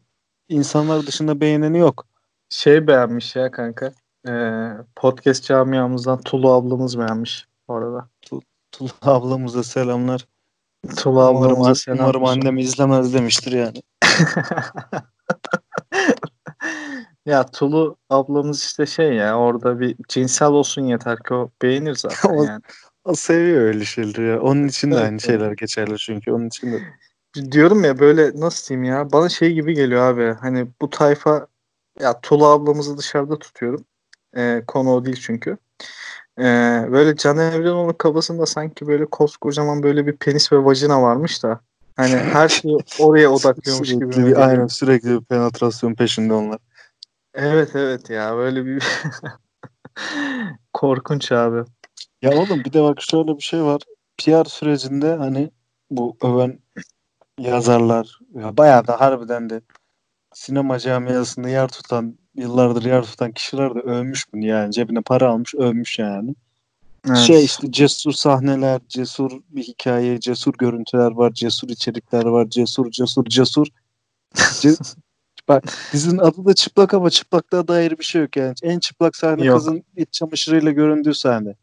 Speaker 2: insanlar dışında beğeneni yok.
Speaker 1: Şey beğenmiş ya kanka. Ee, podcast camiamızdan Tulu ablamız beğenmiş bu arada.
Speaker 2: Tula (laughs) ablamıza selamlar.
Speaker 1: Tulu
Speaker 2: Umarım,
Speaker 1: ablamıza
Speaker 2: an-
Speaker 1: selam.
Speaker 2: umarım annem izlemez demiştir yani. (laughs)
Speaker 1: ya Tulu ablamız işte şey ya orada bir cinsel olsun yeter ki o beğenir (laughs) zaten
Speaker 2: O-
Speaker 1: yani.
Speaker 2: O seviyor öyle şeyleri ya. Onun için de
Speaker 1: Evet,
Speaker 2: aynı
Speaker 1: evet.
Speaker 2: şeyler geçerli çünkü. Onun için de.
Speaker 1: Diyorum ya böyle nasıl diyeyim ya bana şey gibi geliyor abi hani bu tayfa ya Tulu ablamızı dışarıda tutuyorum. Ee, konu o değil çünkü. Ee, böyle Can Evrenoğlu kafasında sanki böyle koskocaman böyle bir penis ve vajina varmış da hani her şeyi oraya (laughs) odaklıyormuş gibi
Speaker 2: sürekli
Speaker 1: mi
Speaker 2: bir, aynen sürekli bir penetrasyon peşinde onlar.
Speaker 1: Evet evet ya böyle bir (laughs) korkunç abi.
Speaker 2: Ya oğlum bir de bak şöyle bir şey var. PR sürecinde hani bu öven yazarlar ya bayağı da harbiden de sinema camiasında yer tutan yıllardır yer tutan kişiler de övmüş bunu yani cebine para almış övmüş yani.
Speaker 1: Evet.
Speaker 2: Şey işte cesur sahneler, cesur bir hikaye, cesur görüntüler var, cesur içerikler var, cesur cesur cesur. Ce- (laughs) Bak dizinin adı da çıplak ama çıplaklığa dair bir şey yok yani. En çıplak sahne
Speaker 1: Yok.
Speaker 2: kızın iç çamaşırıyla göründüğü sahne.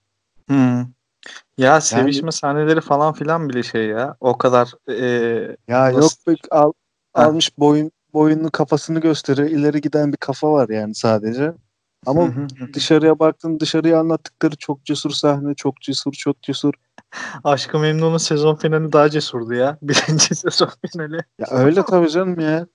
Speaker 1: Hmm. Ya sevişme sahneleri falan filan bile şey ya. O kadar eee,
Speaker 2: Ya
Speaker 1: Nasıl-
Speaker 2: yok be, al, almış boyun boyunlu kafasını gösteriyor. İleri giden bir kafa var yani sadece. Ama dışarıya baktın dışarıya anlattıkları çok cesur sahne, çok cesur, çok cesur.
Speaker 1: Aşkı Memnun'un sezon finali daha cesurdu ya. (laughs) Birinci sezon finali.
Speaker 2: Ya öyle tabii canım ya.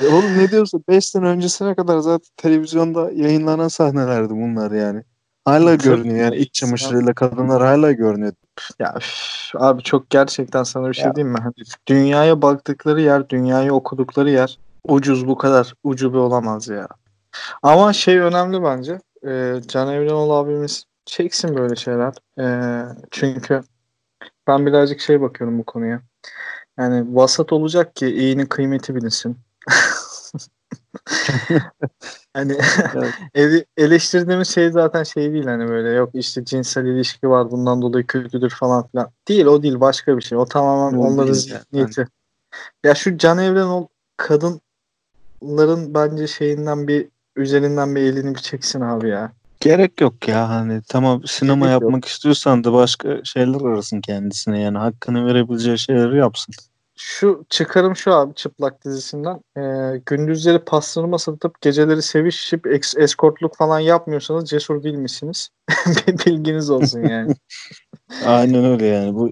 Speaker 2: E oğlum ne diyorsun? 5 sene öncesine kadar zaten televizyonda yayınlanan sahnelerdi bunlar yani. Hala görünüyor yani iç çamaşırıyla kadınlar hala görünüyor.
Speaker 1: Ya üf, abi çok gerçekten sana bir şey
Speaker 2: Ya.
Speaker 1: diyeyim mi? Hani dünyaya baktıkları yer, dünyayı okudukları yer ucuz bu kadar ucubu olamaz ya. Ama şey önemli bence. Ee, Can Evrenoğlu abimiz çeksin böyle şeyler. Ee, çünkü ben birazcık şey bakıyorum bu konuya. Yani vasat olacak ki iyinin kıymeti bilinsin. (laughs) hani
Speaker 2: Evet. (laughs)
Speaker 1: ele- eleştirdiğimiz şey zaten şey değil hani böyle yok işte cinsel ilişki var bundan dolayı kötüdür falan filan. Değil o değil başka bir şey. O tamamen
Speaker 2: O
Speaker 1: onların
Speaker 2: değil yani.
Speaker 1: zihniyeti. Ya şu Can Evrenoğlu kadınların bence şeyinden bir üzerinden bir elini bir çeksin abi ya.
Speaker 2: Gerek yok ya hani tamam sinema
Speaker 1: Gerek yok.
Speaker 2: yapmak istiyorsan da başka şeyler arasın kendisine yani hakkını verebileceği şeyleri yapsın.
Speaker 1: şu çıkarım şu abi çıplak dizisinden. Ee, gündüzleri pastırma satıp geceleri sevişip eks- eskortluk falan yapmıyorsanız cesur değil misiniz? (laughs) Bilginiz olsun yani. (laughs)
Speaker 2: Aynen öyle yani. Bu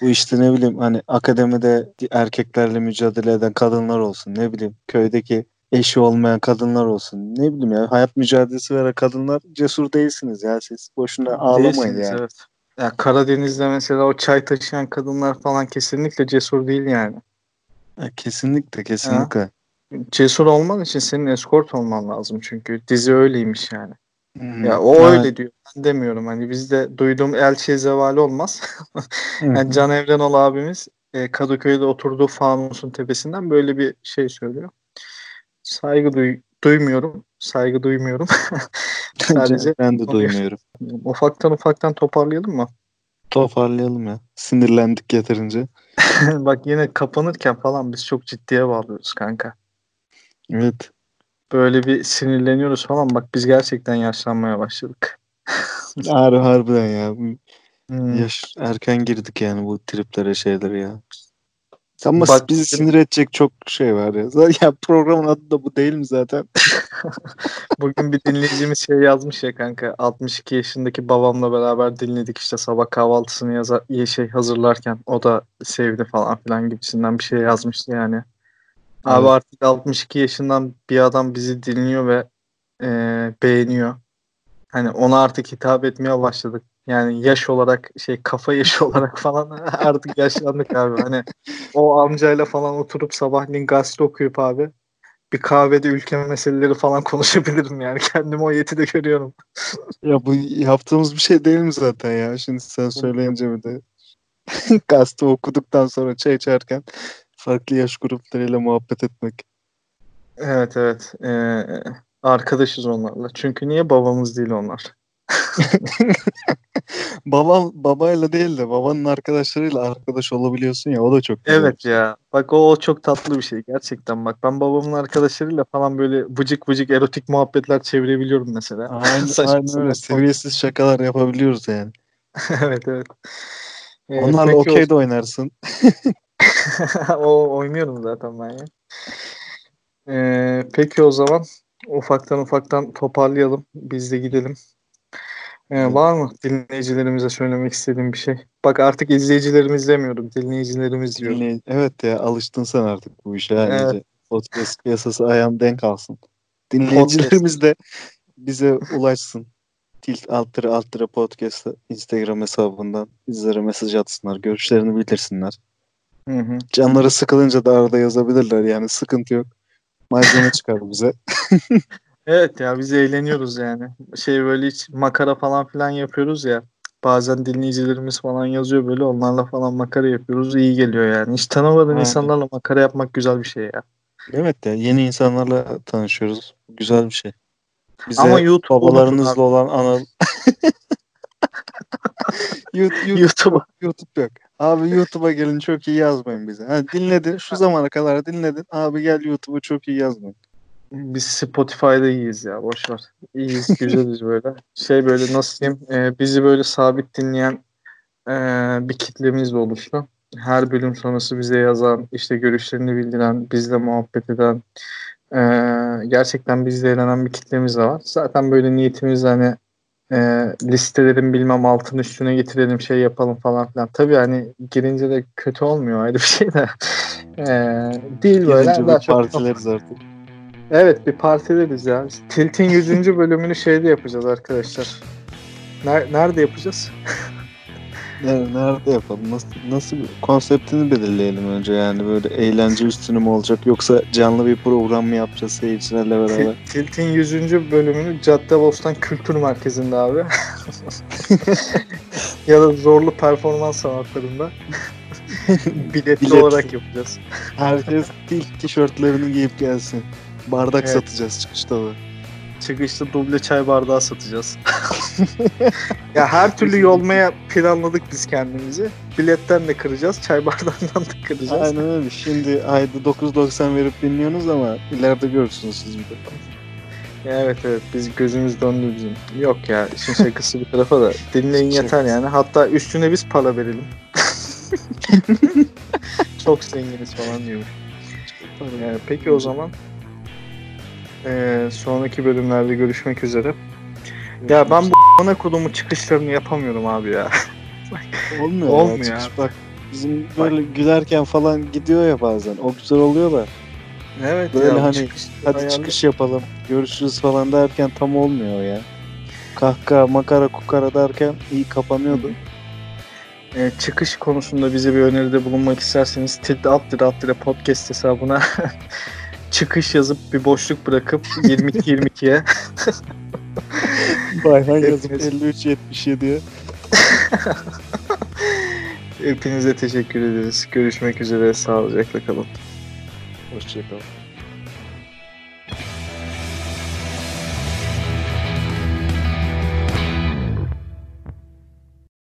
Speaker 2: bu işte ne bileyim hani akademide erkeklerle mücadele eden kadınlar olsun. Ne bileyim köydeki eşi olmayan kadınlar olsun. Ne bileyim ya hayat mücadelesi veren kadınlar cesur değilsiniz ya siz. Boşuna ağlamayın
Speaker 1: Değilsiniz,
Speaker 2: yani.
Speaker 1: Evet. Ya Karadeniz'de mesela o çay taşıyan kadınlar falan kesinlikle cesur değil yani.
Speaker 2: Ha, kesinlikle kesinlikle.
Speaker 1: Cesur olman için senin eskort olman lazım çünkü dizi öyleymiş yani.
Speaker 2: Hı.
Speaker 1: Ya o
Speaker 2: Ha,
Speaker 1: öyle diyor. Ben demiyorum. Hani bizde duyduğum elçiye zevali olmaz. (laughs) Yani Can Evrenol abimiz e, Kadıköy'de oturduğu fanusun tepesinden böyle bir şey söylüyor. Saygı duy duymuyorum. Saygı duymuyorum. (laughs) (laughs) Sadece
Speaker 2: ben de duymuyorum.
Speaker 1: ufaktan ufaktan toparlayalım mı?
Speaker 2: Toparlayalım ya. Sinirlendik yeterince.
Speaker 1: Bak yine kapanırken falan biz çok ciddiye bağlıyoruz kanka.
Speaker 2: Evet.
Speaker 1: Böyle bir sinirleniyoruz falan. Bak biz gerçekten yaşlanmaya başladık. (laughs)
Speaker 2: Harbi harbiden ya.
Speaker 1: Hmm.
Speaker 2: Yaş erken girdik yani bu triplere şeylere ya. Ama
Speaker 1: Bak-
Speaker 2: bizi sinir edecek çok şey var ya. Zaten (laughs) ya programın adı da bu değil mi zaten? (laughs)
Speaker 1: Bugün bir dinleyicimiz şey yazmış ya kanka 62 yaşındaki babamla beraber dinledik işte sabah kahvaltısını yaza şey hazırlarken o da sevdi falan filan gibisinden bir şey yazmıştı yani. Abi artık 62 yaşından bir adam bizi dinliyor ve e, beğeniyor. Hani ona artık hitap etmeye başladık. Yani yaş olarak şey kafa yaşı (laughs) olarak falan (laughs) artık yaşlandık abi. Hani o amcayla falan oturup sabahleyin gazete okuyup abi bir kahvede ülke meseleleri falan (laughs) konuşabilirim yani. Kendimi o yetide görüyorum.
Speaker 2: Ya bu yaptığımız bir şey değil mi zaten ya? Şimdi sen söyleyince bir de gazete okuduktan sonra çay içerken farklı yaş gruplarıyla muhabbet etmek.
Speaker 1: Evet evet. Ee, arkadaşız onlarla. Çünkü niye babamız değil onlar? (laughs)
Speaker 2: Babam babayla değil de babanın arkadaşlarıyla arkadaş olabiliyorsun ya o da çok güzel.
Speaker 1: Evet
Speaker 2: şey.
Speaker 1: ya. Bak o, o çok tatlı bir şey gerçekten. Bak ben babamın arkadaşlarıyla falan böyle vıcık vıcık erotik muhabbetler çevirebiliyorum mesela.
Speaker 2: Aynen, (laughs) aynen öyle. Seviyesiz şakalar yapabiliyoruz yani. (laughs)
Speaker 1: evet evet. Ee,
Speaker 2: Onlarla okey de oynarsın. (laughs) (laughs)
Speaker 1: o, oynuyorum zaten ben ya. Ee, peki o zaman ufaktan ufaktan toparlayalım. Biz de gidelim. Ee, var mı dinleyicilerimize söylemek istediğim bir şey? Bak artık izleyicilerimiz demiyorum. Dinleyicilerimiz diyorum.
Speaker 2: Dinley- Evet ya alıştın sen artık bu işe.
Speaker 1: Evet.
Speaker 2: iyice. Podcast piyasası ayağın denk alsın. Dinleyicilerimiz de bize ulaşsın. Tilt alt tere alt tere podcast Instagram hesabından bizlere mesaj atsınlar. Görüşlerini bildirsinler.
Speaker 1: Hı hı.
Speaker 2: Canları sıkılınca da arada yazabilirler yani sıkıntı yok. Malzeme (laughs) çıkar bize. (laughs)
Speaker 1: Evet ya biz eğleniyoruz yani. Şey böyle hiç makara falan filan yapıyoruz ya. Bazen dinleyicilerimiz falan yazıyor böyle onlarla falan makara yapıyoruz. İyi geliyor yani. Hiç tanımadığın insanlarla makara yapmak güzel bir şey ya.
Speaker 2: Evet ya yeni insanlarla tanışıyoruz. Güzel bir şey. Bize
Speaker 1: Ama YouTube
Speaker 2: babalarınızla olan anı YouTube, YouTube. YouTube yok. Abi YouTube'a gelin çok iyi yazmayın bize. Ha, dinledin şu zamana kadar dinledin. Abi gel YouTube'a çok iyi yazmayın.
Speaker 1: Biz Spotify'da iyiyiz ya boş ver. İyiyiz, güzeliz (laughs) böyle. Şey böyle nasıl diyeyim? e, bizi böyle sabit dinleyen e, bir kitlemiz de oluştu. Her bölüm sonrası bize yazan, işte görüşlerini bildiren, bizle muhabbet eden, e, gerçekten bizle eğlenen bir kitlemiz de var. Zaten böyle niyetimiz hani e, listelerin bilmem altını üstüne getirelim şey yapalım falan filan. Tabii hani girince de kötü olmuyor ayrı bir şey de. (laughs) E, değil böyle.
Speaker 2: Gelince
Speaker 1: daha
Speaker 2: bir
Speaker 1: çok-
Speaker 2: partileriz artık.
Speaker 1: Evet bir partileriz ya. Tilt'in 100. bölümünü şeyde yapacağız arkadaşlar. Ner- nerede yapacağız? (laughs)
Speaker 2: Ne- Nerede yapalım? Nasıl, nasıl bir konseptini belirleyelim önce yani böyle eğlence üstüne mi olacak yoksa canlı bir program mı yapacağız seyircilerle beraber?
Speaker 1: Til- Tilt'in 100. bölümünü Caddebostan Kültür Merkezi'nde abi. (laughs) ya da zorlu performans sanatlarında. (laughs) Biletli
Speaker 2: Bilet.
Speaker 1: olarak yapacağız.
Speaker 2: Herkes tilt tişörtlerini giyip gelsin. Bardak
Speaker 1: Evet.
Speaker 2: satacağız çıkışta da.
Speaker 1: Çıkışta duble çay bardağı satacağız. (laughs) ya her türlü yolmaya planladık biz kendimizi. Biletten de kıracağız, çay bardağından da kıracağız.
Speaker 2: Aynen öyle. Şimdi ayda 9.90 verip dinliyorsunuz ama ileride görürsünüz siz bir de.
Speaker 1: Ya Evet evet biz gözümüz döndü bizim. Yok ya işin şakası bir tarafa da dinleyin yeter yani. Hatta üstüne biz para verelim. (laughs) çok zenginiz falan diyormuş. Yani peki o zaman eee, sonraki bölümlerde görüşmek üzere. Ya ben bu ana kodumu çıkışlarını yapamıyorum abi ya. (laughs)
Speaker 2: olmuyor.
Speaker 1: Olmuyor
Speaker 2: ya. Çıkış Bak bizim böyle gülerken falan gidiyor ya bazen. O güzel oluyor da.
Speaker 1: Evet
Speaker 2: Böyle
Speaker 1: ya,
Speaker 2: hani,
Speaker 1: çıkış
Speaker 2: Hadi
Speaker 1: ayarlı-
Speaker 2: çıkış yapalım. Görüşürüz falan derken tam olmuyor ya. Kahkaha makara kukara derken iyi kapanıyordu.
Speaker 1: Ee, çıkış konusunda bize bir öneride bulunmak isterseniz tilde alt lira alt lira podcast hesabına (laughs) çıkış yazıp bir boşluk bırakıp 22-22'ye
Speaker 2: Bayhan yazıp
Speaker 1: Hepiniz-
Speaker 2: 53-77'ye.
Speaker 1: hepinize teşekkür ederiz. Görüşmek üzere. Sağlıcakla kalın.
Speaker 2: Hoşçakalın.